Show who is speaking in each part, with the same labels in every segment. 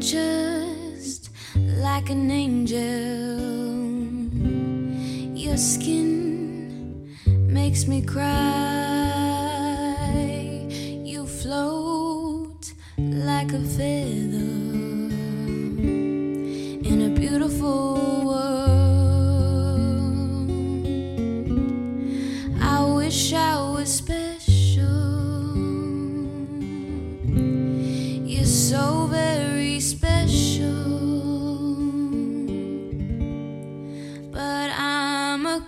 Speaker 1: just like an angel. Your skin makes me cry. You float like a feather.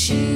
Speaker 1: she